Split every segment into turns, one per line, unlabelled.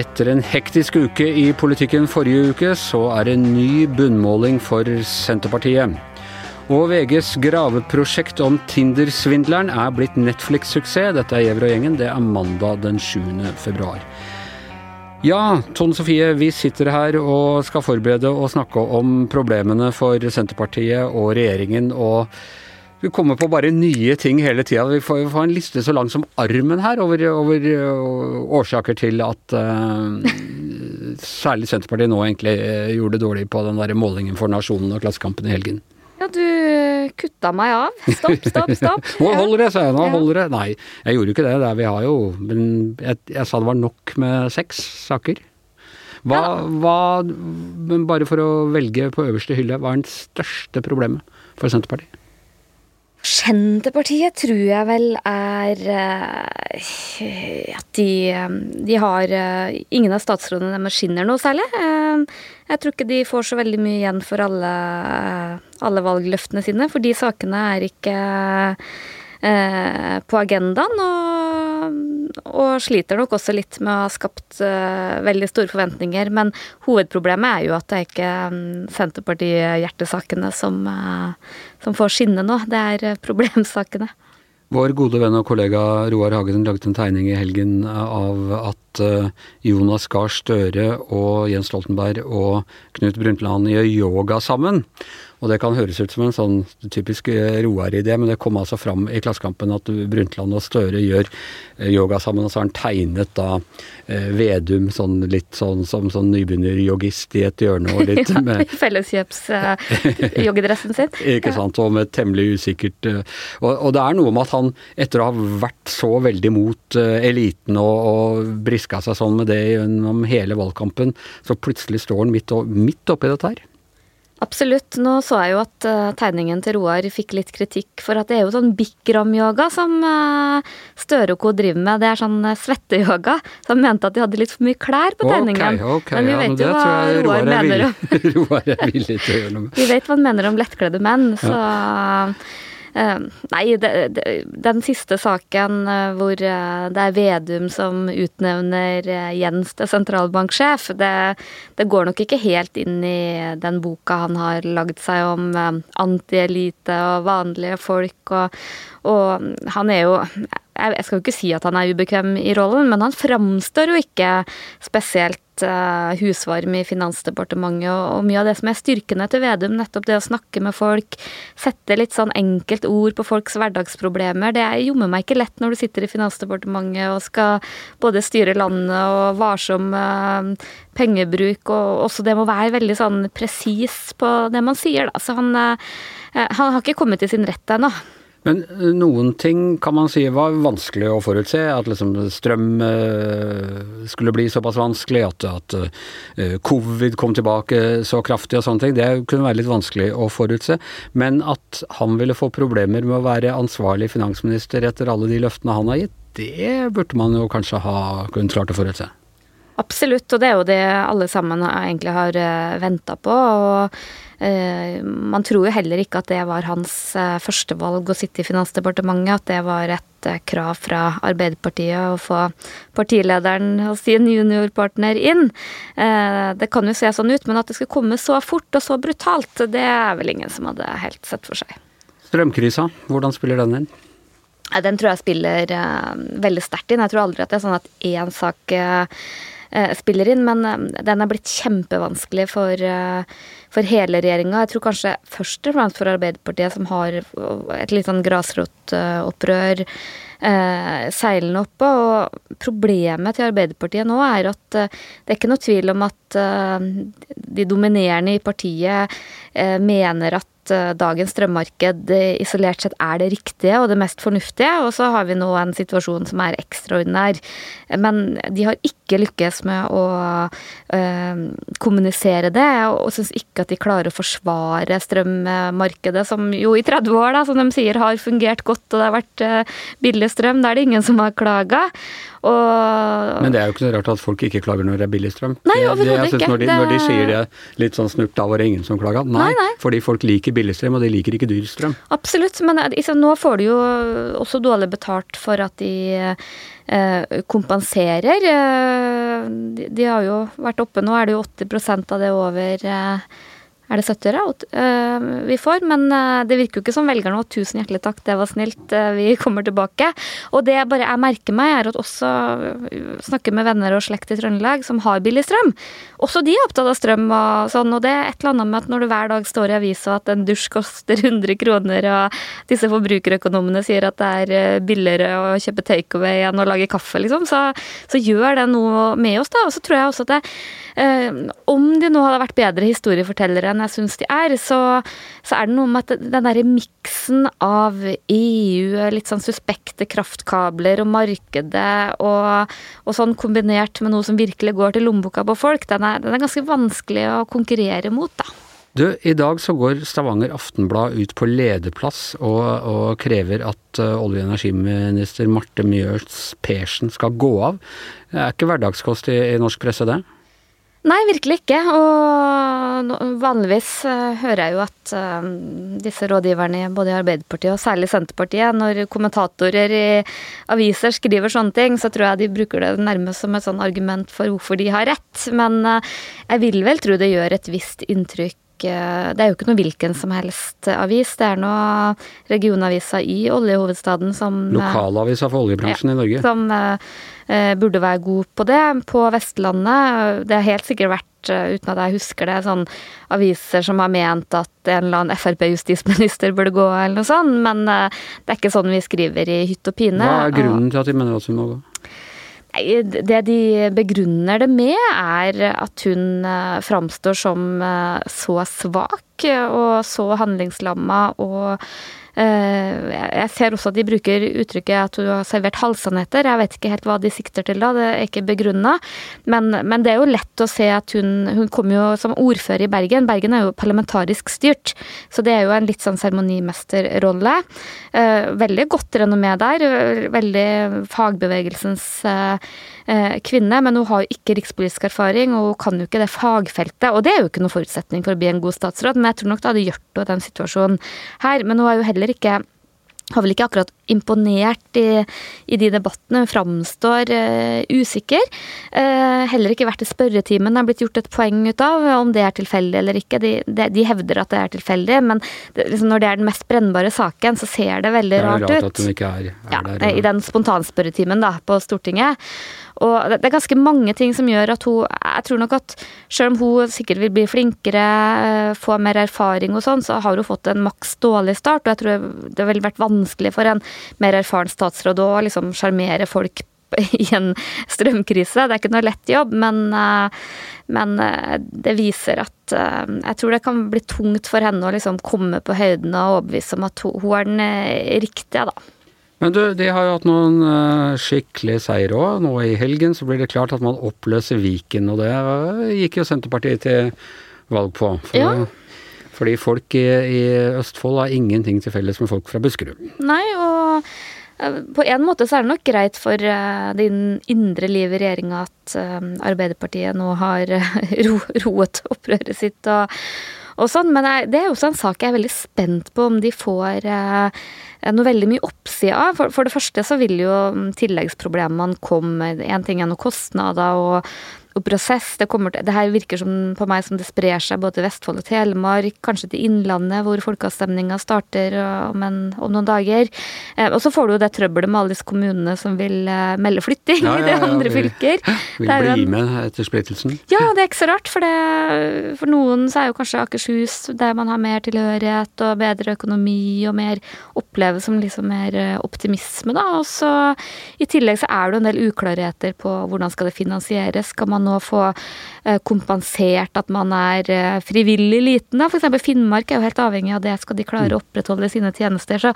Etter en hektisk uke i politikken forrige uke, så er det en ny bunnmåling for Senterpartiet. Og VGs graveprosjekt om Tinder-svindleren er blitt Netflix-suksess. Dette er Gjever og gjengen. Det er mandag den 7. februar. Ja, Tone Sofie, vi sitter her og skal forberede og snakke om problemene for Senterpartiet og regjeringen. og vi kommer på bare nye ting hele tida. Vi får, får en liste så lang som armen her over, over årsaker til at uh, særlig Senterpartiet nå egentlig gjorde det dårlig på den der målingen for Nasjonen og Klassekampen i helgen.
Ja, du kutta meg av. Stopp, stopp, stopp.
Nå holder det, sa jeg. Nå holder det. Nei, jeg gjorde jo ikke det. det vi har jo Men jeg, jeg, sa det var nok med seks saker. Hva, hva, men bare for å velge på øverste hylle, hva er den største problemet for Senterpartiet?
Senterpartiet tror jeg vel er uh, at de, de har uh, Ingen av statsrådene deres skinner noe særlig. Jeg tror ikke de får så veldig mye igjen for alle, alle valgløftene sine, for de sakene er ikke på agendaen. Og, og, sliter nok også litt med å ha skapt veldig store forventninger. Men hovedproblemet er jo at det er ikke um, Senterparti-hjertesakene som, som får skinne nå. Det er problemsakene.
Vår gode venn og kollega Roar Hagen laget en tegning i helgen av at eh, Jonas Gahr Støre og Jens Stoltenberg og Knut Brundtland gjør yoga sammen. Og det kan høres ut som en sånn typisk eh, Roar-idé, men det kom altså fram i Klassekampen at Brundtland og Støre gjør eh, yoga sammen, og så har han tegnet da eh, Vedum sånn litt sånn som sånn nybegynneryoggist i et hjørne og litt med
Felleskjøpsjoggedressen sin.
Ikke sant, og med temmelig usikkert og, og, det er noe med at han, etter å ha vært så veldig mot eliten og, og briska seg sånn med det gjennom hele valgkampen, så plutselig står han midt, midt oppi dette her.
Absolutt. Nå så jeg jo at uh, tegningen til Roar fikk litt kritikk for at det er jo sånn bikram-yoga som uh, Støre og co. driver med. Det er sånn uh, svetteyoga. Så han mente at de hadde litt for mye klær på tegningen.
Okay, okay, men vi vet ja, jo hva Roar, Roar mener om noe med.
Vi vet hva han mener om lettkledde menn, så ja. Eh, nei, det, det, den siste saken eh, hvor eh, det er Vedum som utnevner Jens til sentralbanksjef, det, det, går nok ikke helt inn i den boka han har lagd seg om antielite og vanlige folk, og, og han er jo jeg skal jo ikke si at han er ubekvem i rollen, men han framstår jo ikke spesielt uh, husvarm i Finansdepartementet. Og, mye av det som er styrkene til Vedum, nettopp det å snakke med folk, sette litt sånn enkelt ord på folks hverdagsproblemer, det er meg ikke lett når du sitter i Finansdepartementet og skal både styre landet og varsom uh, pengebruk, og også det må være veldig sånn presis på det man sier, da. Så han, uh, han har ikke kommet til sin rett ennå.
Men eh, noen ting kan man si var vanskelig å forutse. At liksom strøm eh, skulle bli såpass vanskelig, at, at eh, covid kom tilbake så kraftig og sånne ting. Det kunne være litt vanskelig å forutse. Men at han ville få problemer med å være ansvarlig finansminister etter alle de løftene han har gitt, det burde man jo kanskje ha kunnet klart å forutse.
Absolutt, og det er jo det alle sammen egentlig har venta på. og Eh, man tror jo heller ikke at det var hans eh, førstevalg å sitte i Finansdepartementet, at det var et eh, krav fra Arbeiderpartiet å få partilederen og sin juniorpartner inn. Det kan jo se sånn ut, men at det skulle komme så fort og så brutalt, det er vel ingen som hadde helt sett for seg.
Strømkrisa, hvordan spiller den inn?
Den tror jeg spiller veldig sterkt inn. Jeg tror aldri at det er sånn at én sak Eh, spiller inn, men eh, den er blitt kjempevanskelig for, eh, for hele regjeringa. Jeg tror kanskje først og fremst for Arbeiderpartiet, som har et litt sånn grasrotopprør eh, seilende oppe. Og problemet til Arbeiderpartiet nå er at det er ikke noe tvil om at eh, de dominerende i partiet eh, mener at Eh, dagens strømmarked isolert sett er det riktige og det mest fornuftige, og så har vi nå en situasjon som er ekstraordinær. Men de har ikke lykkes med å øh, kommunisere det, og syns ikke at de klarer å forsvare strømmarkedet, som jo i 30 år, da, som de sier, har fungert godt, og det har vært billig strøm. Da er det ingen som har klaga.
Og Men det er jo ikke så rart at folk ikke klager når det er billig strøm.
Nei, overhodet ikke.
Når de, når de sier det litt sånn snurt, da var det ingen som klaga. Nei, nei, nei. fordi folk liker billig billigstrøm, og de liker ikke dyr strøm.
Absolutt, men nå får de jo også dårlig betalt for at de kompenserer. De har jo vært oppe, nå er det jo 80% av det over er det 70 øre uh, vi får. Men uh, det virker jo ikke som velgerne og tusen hjertelig takk, det var snilt, uh, vi kommer tilbake. Og det jeg bare jeg merker meg, er at også snakker med venner og slekt i Trøndelag som har billig strøm. Også de er opptatt av strøm og sånn, og det er et eller annet med at når du hver dag står i avisa at en dusj koster 100 kroner, og disse forbrukerøkonomene sier at det er billigere å kjøpe takeaway enn å lage kaffe, liksom, så, så gjør det noe med oss, da. Og så tror jeg også at det Eh, om de nå hadde vært bedre historiefortellere enn jeg syns de er, så, så, er det noe med at den derre miksen av EU, litt sånn suspekte kraftkabler og markedet og, og, sånn kombinert med noe som virkelig går til lommeboka på folk, den er, den er ganske vanskelig å konkurrere mot, da.
Du, I dag så går Stavanger Aftenblad ut på lederplass og, og krever at uh, olje- og energiminister Marte Mjøs Persen skal gå av. Det er ikke hverdagskost i, i norsk presse, det?
Nei, virkelig ikke. Og vanligvis uh, hører jeg jo at uh, disse rådgiverne både i Arbeiderpartiet og særlig Senterpartiet, når kommentatorer i aviser skriver sånne ting, så tror jeg de bruker det nærmest som et sånn argument for hvorfor de har rett. Men uh, jeg vil vel tro det gjør et visst inntrykk det er jo ikke noe hvilken som helst avis. Det er noe regionavisa i oljehovedstaden som
Lokalavisa for oljebransjen
ja,
i Norge.
Som uh, burde være god på det. På Vestlandet, det har helt sikkert vært, eh, uten at jeg husker det, sånn aviser som har ment at en eller annen Frp-justisminister burde gå, eller noe sånt, men uh, det er ikke sånn vi skriver i hytt og pine.
Hva er grunnen til at de mener at hun må gå?
Det de begrunner det med, er at hun framstår som så svak og så handlingslamma og Eh, jeg ser også at de bruker uttrykket at hun har servert halvsannheter. Jeg vet ikke helt hva de sikter til da, det er ikke begrunna. Men, men, det er jo lett å se at hun, hun kom jo som ordfører i Bergen. Bergen er jo parlamentarisk styrt, så det er jo en litt sånn seremonimesterrolle. Eh, veldig godt renommé der. Veldig fagbevegelsens eh, kvinne, men hun har jo ikke rikspolitisk erfaring, og hun kan jo ikke det fagfeltet. Og det er jo ikke noen forutsetning for å bli en god statsråd, men jeg tror nok det hadde gjort henne den situasjonen her. Men hun har jo heller ikke har vel ikke akkurat imponert i, i de debattene. Hun framstår uh, usikker. Uh, heller ikke vært i spørretimen det er blitt gjort et poeng ut av, om det er tilfeldig eller ikke. De, de, de hevder at det er tilfeldig, men det, liksom når det er den mest brennbare saken, så ser det veldig rart ut. Det rart
hun ikke er, er
ja,
der.
I den spontanspørretimen da, på Stortinget. Og det er ganske mange ting som gjør at hun Jeg tror nok at selv om hun sikkert vil bli flinkere, eh, få mer erfaring og sånn, så har hun fått en maks dårlig start. Og jeg tror det har vært vanskelig for en mer erfaren statsråd å liksom sjarmere folk i en strømkrise. Det er ikke noe lett jobb, men, eh, men eh, det viser at Jeg tror det kan bli tungt for henne å liksom komme på høyden og overbevise om at hun, hun er den riktige, da.
Men du, de har jo hatt noen uh, skikkelige seire òg. Nå i helgen så blir det klart at man oppløser Viken, og det gikk jo Senterpartiet til valg på. For,
ja.
Fordi folk i, i, Østfold har ingenting til felles med folk fra Buskerud.
Nei, og uh, på en måte så er det nok greit for uh, din indre liv i regjeringa at Arbeiderpartiet nå har ro, roet opprøret sitt og, og sånn, men det er også en sak jeg er veldig spent på om de får noe veldig mye oppside av. For, for, det første så vil jo tilleggsproblemene komme. Én ting er noen kostnader og og prosess. Det, til, det her virker som, på meg som det sprer seg både til Vestfold og Telemark, kanskje til Innlandet, hvor folkeavstemninga starter om, en, om, noen dager. Eh, og så får du jo det trøbbelet med alle disse kommunene som vil eh, melde flytting ja, ja, ja, i de andre fylker.
Vil bli en, med etter splittelsen?
Ja, det er ikke så rart. For, det, for noen så er jo kanskje Akershus der man har mer tilhørighet og bedre økonomi og mer oppleves som liksom mer eh, optimisme, da. Og så i tillegg så er det en del uklarheter på hvordan skal det finansieres. Skal man man nå få eh, kompensert at man er eh, frivillig liten. F.eks. Finnmark er jo helt avhengig av det, skal de klare å opprettholde sine tjenester. Så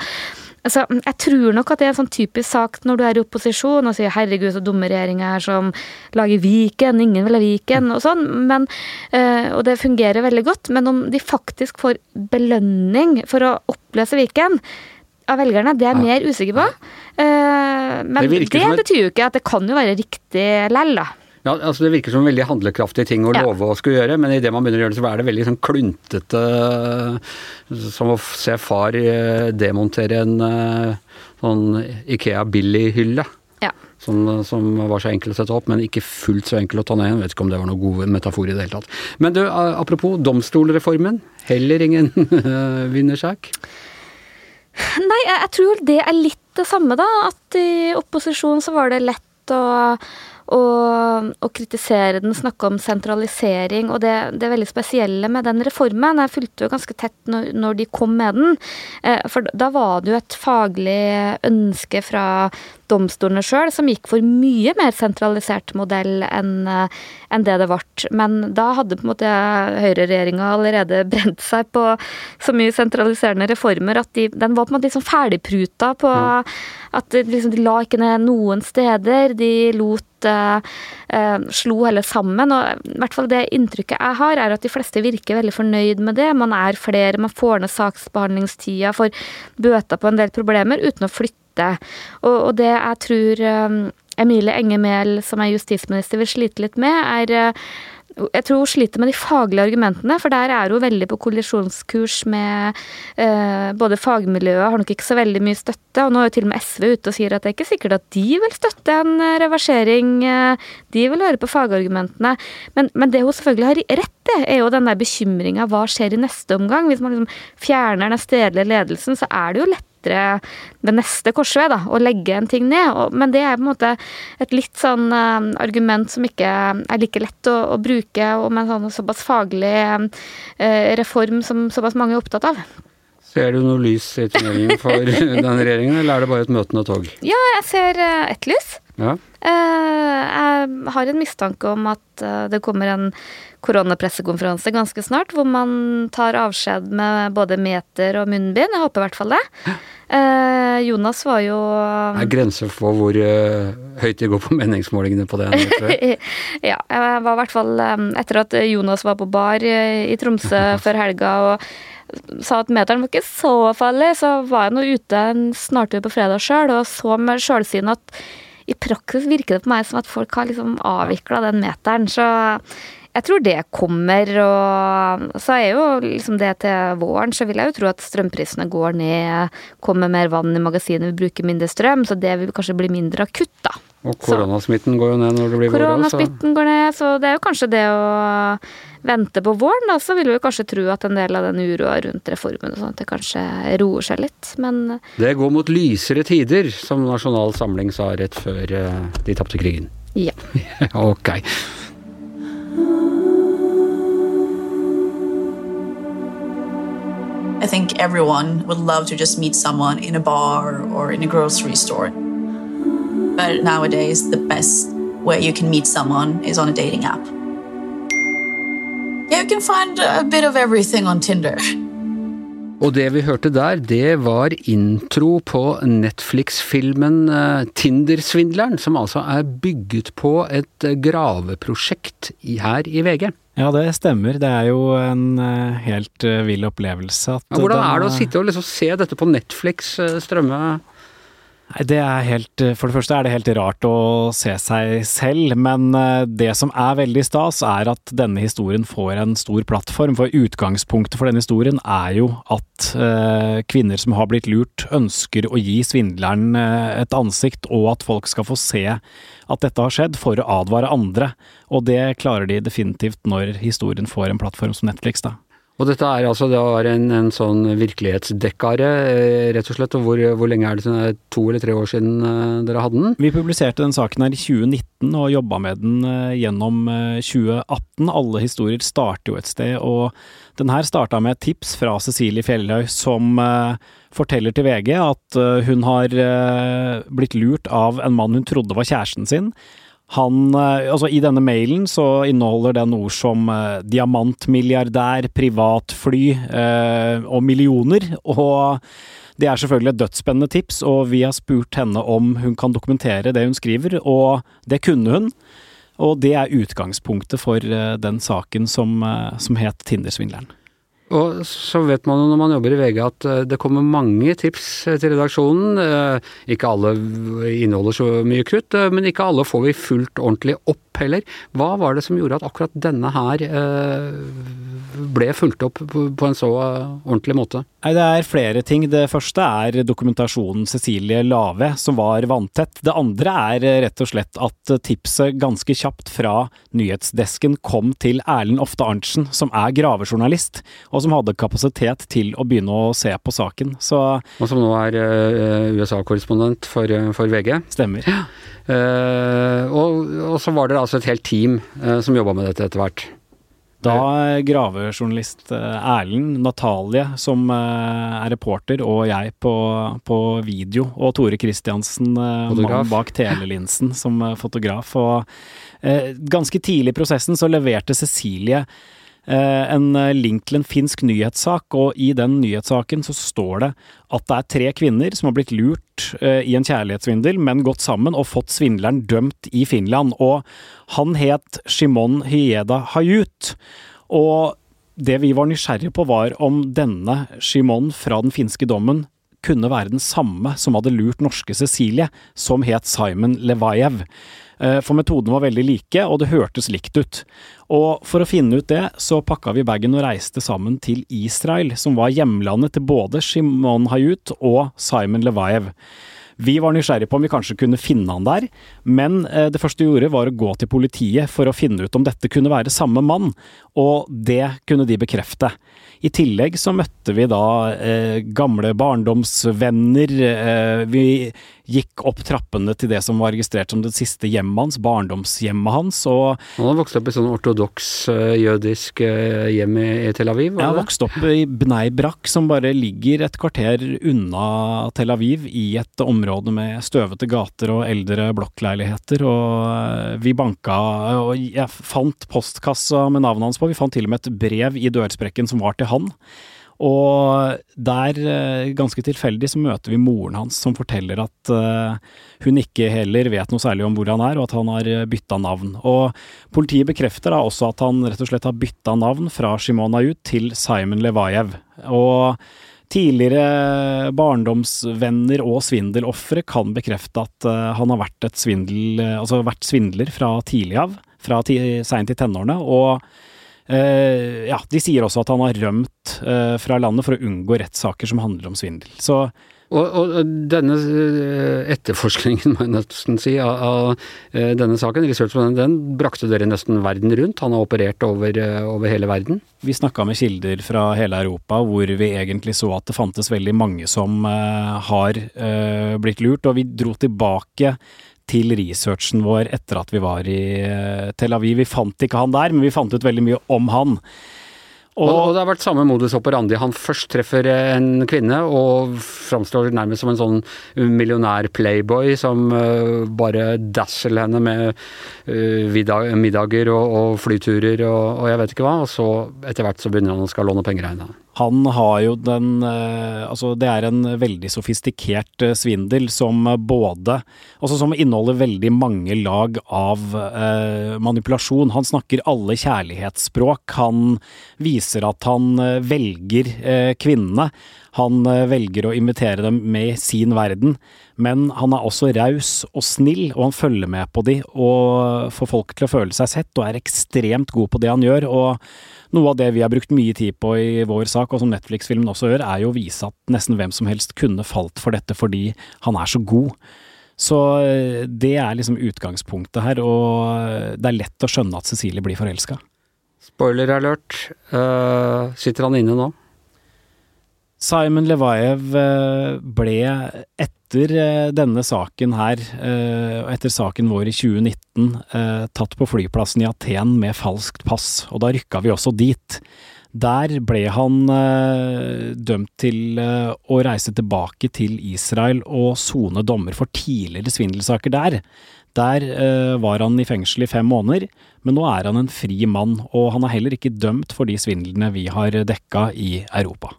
altså, jeg tror nok at det er en sånn typisk sak når du er i opposisjon og sier 'herregud, så dumme regjeringa er som lager Viken', ingen vil ha Viken, og sånn. Men, eh, og det fungerer veldig godt. Men om de faktisk får belønning for å oppløse Viken av velgerne, det er jeg mer usikker på. Men det, det betyr jo ikke at det kan jo være riktig lell, da.
Ja, altså Det virker som veldig handlekraftige ting å love å skulle gjøre, men idet man begynner å gjøre det, så er det veldig sånn kluntete Som å se far eh, demontere en eh, sånn Ikea Billy-hylle.
Ja.
Som, som var så enkel å sette opp, men ikke fullt så enkel å ta ned igjen. Vet ikke om det var noen god metafor i det hele tatt. Men du, apropos domstolreformen. Heller ingen vinnersak.
Nei, jeg, jeg tror det er litt det samme, da. At i opposisjon så var det lett å, å, og, kritisere den, snakke om sentralisering. Og det, det veldig spesielle med den reformen Jeg fulgte jo ganske tett når, når de kom med den. Eh, for da var det jo et faglig ønske fra domstolene sjøl som gikk for mye mer sentralisert modell enn en det det ble. Men da hadde på en måte høyreregjeringa allerede brent seg på så mye sentraliserende reformer at de, den var på en måte liksom ferdigpruta på at liksom, de la ikke ned noen steder. De lot eh, eh, Slo heller sammen. Og i hvert fall det inntrykket jeg har, er at de fleste virker veldig fornøyd med det. Man er flere, man får ned saksbehandlingstida, får bøter på en del problemer uten å flytte. Og, og det jeg tror eh, Emilie Enger Mehl, som er justisminister, vil slite litt med, er eh, jeg tror hun sliter med de faglige argumentene, for der er hun veldig på kollisjonskurs med eh, både fagmiljøet, har nok ikke så veldig mye støtte, og nå er jo til og med SV ute og sier at det er ikke sikkert at de vil støtte en eh, reversering, de vil høre på fagargumentene. Men, men det hun selvfølgelig har rett i, er jo den der bekymringa hva skjer i neste omgang? Hvis man liksom fjerner den stedlige ledelsen, så er det jo lettere ved neste korsvei da, og legge en ting ned. Og, men det er på en måte et litt sånn uh, argument som ikke er like lett å, å bruke, og med en sånn såpass faglig uh, reform som såpass mange er opptatt av.
Ser du noe lys i tunnelen for denne regjeringen, eller er det bare et møtende tog?
Ja, jeg ser uh, ett lys.
Ja.
Jeg har en mistanke om at det kommer en koronapressekonferanse ganske snart, hvor man tar avskjed med både meter og munnbind. Jeg håper i hvert fall det. Eh, Jonas var jo
Det er grenser for hvor uh, høyt de går på meningsmålingene på det.
Ja, jeg var i hvert fall eh, Etter at Jonas var på bar eh, i Tromsø før helga og sa at meteren var ikke så farlig, så var jeg nå ute en snartur på fredag sjøl og så med sjølsyn at i praksis virker det på meg som at folk har liksom avvikla den meteren. Så jeg tror det kommer, og så er jo liksom det til våren, så vil jeg jo tro at strømprisene går ned, kommer mer vann i magasinet, vi bruker mindre strøm, så det vil kanskje bli mindre akutt, da.
Og koronasmitten går jo ned når det blir vår. også.
Koronasmitten går ned, så det er jo kanskje det å vente på våren, da, så vil vi kanskje tro at en del av den uroa rundt reformen og sånt, det kanskje roer seg litt, men
Det går mot lysere tider, som Nasjonal Samling sa rett før eh, de tapte krigen.
ja.
ok.
I think everyone would love to just meet someone in a bar or in a grocery store. But nowadays, the best way you can meet someone is on a dating app. Yeah, you can find a bit of everything on Tinder.
Og det vi hørte der, det var intro på Netflix-filmen Tindersvindleren, Tinder-svindleren, som altså er bygget på et eh, graveprosjekt her i VG.
Ja, det stemmer. Det er jo en eh, helt eh, vill opplevelse. At
Ja, hvordan er det å
eh,
sitte og liksom se dette på Netflix strømme?
Det er helt eh, For det første er det helt rart å se seg selv, men eh, det som er veldig stas, er at denne historien får en stor plattform. For utgangspunktet for denne historien er jo at eh, kvinner som har blitt lurt, ønsker å gi svindleren eh, et ansikt, og at folk skal få se at dette har skjedd, for å advare andre. Og det klarer de definitivt når historien får en plattform som Netflix, da.
Og dette er altså det var en, en sånn virkelighetsdekkare, eh, rett og slett. Og hvor, hvor lenge er det siden? Er To eller tre år siden eh, dere hadde den?
Vi publiserte den saken her i 2019 og jobba med den eh, gjennom eh, 2018. Alle historier starter jo et sted, og den her starta med et tips fra Cecilie Fjellhaug som eh, forteller til VG at eh, hun har eh, blitt lurt av en mann hun trodde var kjæresten sin. Han, eh, altså I denne mailen så inneholder den ord som eh, diamantmilliardær, privatfly eh, og millioner. Og det er selvfølgelig et dødsspennende tips, og vi har spurt henne om hun kan dokumentere det hun skriver, og det kunne hun. Og det er utgangspunktet for eh, den saken som, eh, som het Tinder-svindleren.
Og så vet man jo når man jobber i VG at eh, det kommer mange tips eh, til redaksjonen. Eh, Ikke alle inneholder så mye krutt, men ikke alle får vi fulgt ordentlig opp. Opp heller. Hva var det som gjorde at akkurat denne her ble fulgt opp på en så ordentlig måte?
Nei, Det er flere ting. Det første er dokumentasjonen Cecilie Lave, som var vanntett. Det andre er rett og slett at tipset ganske kjapt fra nyhetsdesken kom til Erlend Ofte Arntzen, som er gravejournalist, og som hadde kapasitet til å begynne å se på saken. Så,
og som nå er USA-korrespondent for, for, VG.
Stemmer. Ja.
Uh, og, og, så var det altså et helt team uh, som jobba med dette etter hvert.
Da gravejournalist eh, Erlend, Natalie som eh, er reporter, og jeg på, på video, og Tore Kristiansen, eh, mannen bak telelinsen, som fotograf. Og ganske tidlig i prosessen så leverte Cecilie Eh, en eh, link til en finsk nyhetssak, og i den nyhetssaken så står det at det er tre kvinner som har blitt lurt eh, i en kjærlighetssvindel, men gått sammen og fått svindleren dømt i Finland. Og han het Shimon Hyeda Hayut. Og det vi var nysgjerrige på, var om denne Shimon fra den finske dommen kunne være den samme som hadde lurt norske Cecilie, som het Simon Levajev. Eh, for metodene var veldig like, og det hørtes likt ut. Og for å finne ut det, så pakka vi bagen og reiste sammen til Israel, som var hjemlandet til både Shimon Hayut og Simon Levaev. Vi var nysgjerrige på om vi kanskje kunne finne han der, men eh, det første vi gjorde var å gå til politiet for å finne ut om dette kunne være samme mann, og det kunne de bekrefte. I tillegg så møtte vi da eh, gamle barndomsvenner. Eh, vi gikk opp trappene til det som var registrert som det siste hjemmet hans, barndomshjemmet hans. Og
Han har vokst opp i sånn ortodoks uh, jødisk uh, hjem i, Tel Aviv?
Ja, vokst opp i Bnei Brak, som bare ligger et kvarter unna Tel Aviv, i et område med støvete gater og eldre blokkleiligheter. Og uh, vi banka Og jeg fant postkassa med navnet hans på, vi fant til og med et brev i dørsprekken som var til han. Og der, eh, ganske tilfeldig, så møter vi moren hans som forteller at uh, hun ikke heller vet noe særlig om hvor han er, og at han har eh, bytta navn. Og politiet bekrefter da også at han rett og slett har bytta navn fra Shimon Ayut til Simon Levajev. Og tidligere barndomsvenner og svindelofre kan bekrefte at han har vært, svindel, altså vært svindler fra tidlig av, fra seint i tenårene. og ja, de sier også at han har rømt uh, fra landet for å unngå rettssaker som handler om svindel. Så
og, og, denne eh, etterforskningen, må jeg nesten si, av, av denne saken, research den, den brakte dere nesten verden rundt? Han har operert over, over hele verden?
Vi snakka med kilder fra hele Europa hvor vi egentlig så at det fantes veldig mange som uh, har blitt lurt, og vi dro tilbake til researchen vår etter at vi var i eh, Tel Aviv. Vi fant ikke han der, men vi fant ut veldig mye om han.
Og, og, det har vært samme modus operandi. Han først treffer en kvinne og framstår nærmest som en sånn millionær-playboy som uh, bare dasser henne med uh, middager og, flyturer og, og, jeg vet ikke hva. Og så etter hvert så begynner han å skal låne penger av henne.
Han har jo den uh, Altså, det er en veldig sofistikert svindel som både Altså som inneholder veldig mange lag av manipulasjon. Han snakker alle kjærlighetsspråk. Han viser at han eh, velger eh, kvinnene. Han eh, velger å invitere dem med i sin verden, men han er også raus og snill, og han følger med på de og får folk til å føle seg sett, og er ekstremt god på det han gjør. og noe av det vi har brukt mye tid på i vår sak, og som Netflix-filmen også gjør, er jo å vise at nesten hvem som helst kunne falt for dette fordi han er så god. Så det er liksom utgangspunktet her, og det er lett å skjønne at Cecilie blir forelska.
Spoiler alert. Uh, sitter han inne nå?
Simon Levajev eh, ble etter eh, denne saken her, og etter saken vår i 2019, tatt på flyplassen i Aten med falskt pass, og da rykka vi også dit. Der ble han dømt til å reise tilbake til Israel og sone dommer for tidligere svindelsaker der. Der uh, var han i fengsel i fem måneder, men nå er han en fri mann, og han er heller ikke dømt for de svindlene vi har dekka i Europa.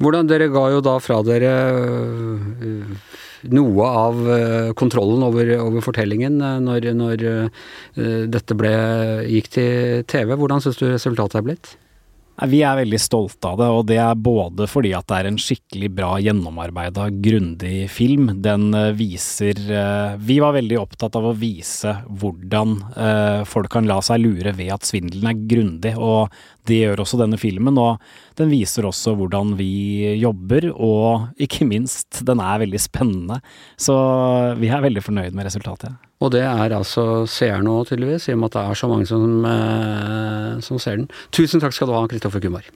Hvordan Dere ga jo da fra dere uh, noe av uh, kontrollen over, over fortellingen når, når dette ble, gikk til TV. Hvordan syns du resultatet er blitt?
Vi er veldig stolte av det, og det er både fordi at det er en skikkelig bra gjennomarbeida, grundig film. Den eh, viser eh, Vi var veldig opptatt av å vise hvordan eh, folk kan la seg lure ved at svindelen er grundig, og det gjør også denne filmen. Og den viser også hvordan vi jobber, og ikke minst, den er veldig spennende. Så vi er veldig fornøyd med resultatet.
Og det er altså seerne òg, tydeligvis, i og med at det er så mange som, eh, som ser den. Tusen takk skal du ha, Kristoffer Kumar.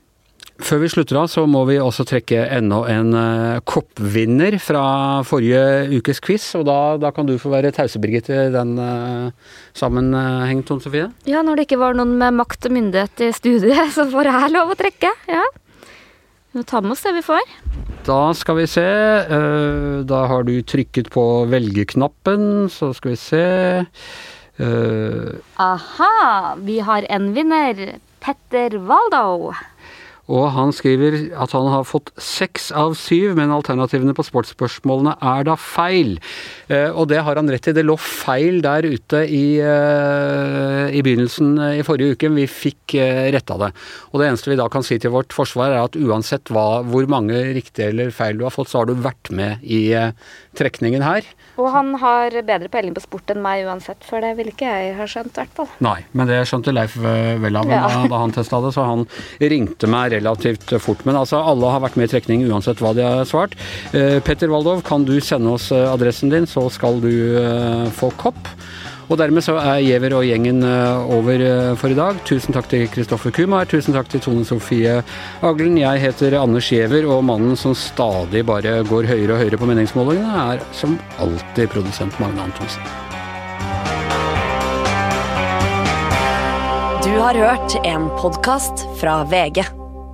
Før vi slutter av, så må vi også trekke enda en uh, koppvinner fra forrige ukes quiz. Og da, da kan du få være tause, Birgit, i den uh, sammenheng, Tone Sofie.
Ja, når det ikke var noen med makt og myndighet i studiet, så får jeg lov å trekke. Ja. Vi må ta med oss det vi får.
Da skal vi se. Uh, da har du trykket på velgerknappen, så skal vi se.
Uh, Aha! Vi har en vinner. Petter Waldo.
Og han skriver at han har fått seks av syv, men alternativene på sportsspørsmålene er da feil. Eh, og det har han rett i. Det lå feil der ute i, eh, i begynnelsen i forrige uke. Vi fikk eh, retta det. Og det eneste vi da kan si til vårt forsvar, er at uansett hva, hvor mange riktige eller feil du har fått, så har du vært med i trekningen her.
Og han har bedre peiling på sport enn meg uansett, for det ville ikke jeg ha skjønt, i hvert fall.
Nei, men det skjønte Leif vel av ja. da, da, han testa det, så han ringte meg relativt fort. Men altså, alle har vært med i trekning uansett hva de har svart. Eh, Petter Waldov, kan du sende oss eh, adressen din, så skal du eh, få kopp. Og dermed så er Giæver og gjengen over for i dag. Tusen takk til Kristoffer Kumar, tusen takk til Tone Sofie Aglen. Jeg heter Anders Giæver, og mannen som stadig bare går høyere og høyere på meningsmålingene, er som alltid produsent Magne Antonsen.
Du har hørt en podkast fra VG.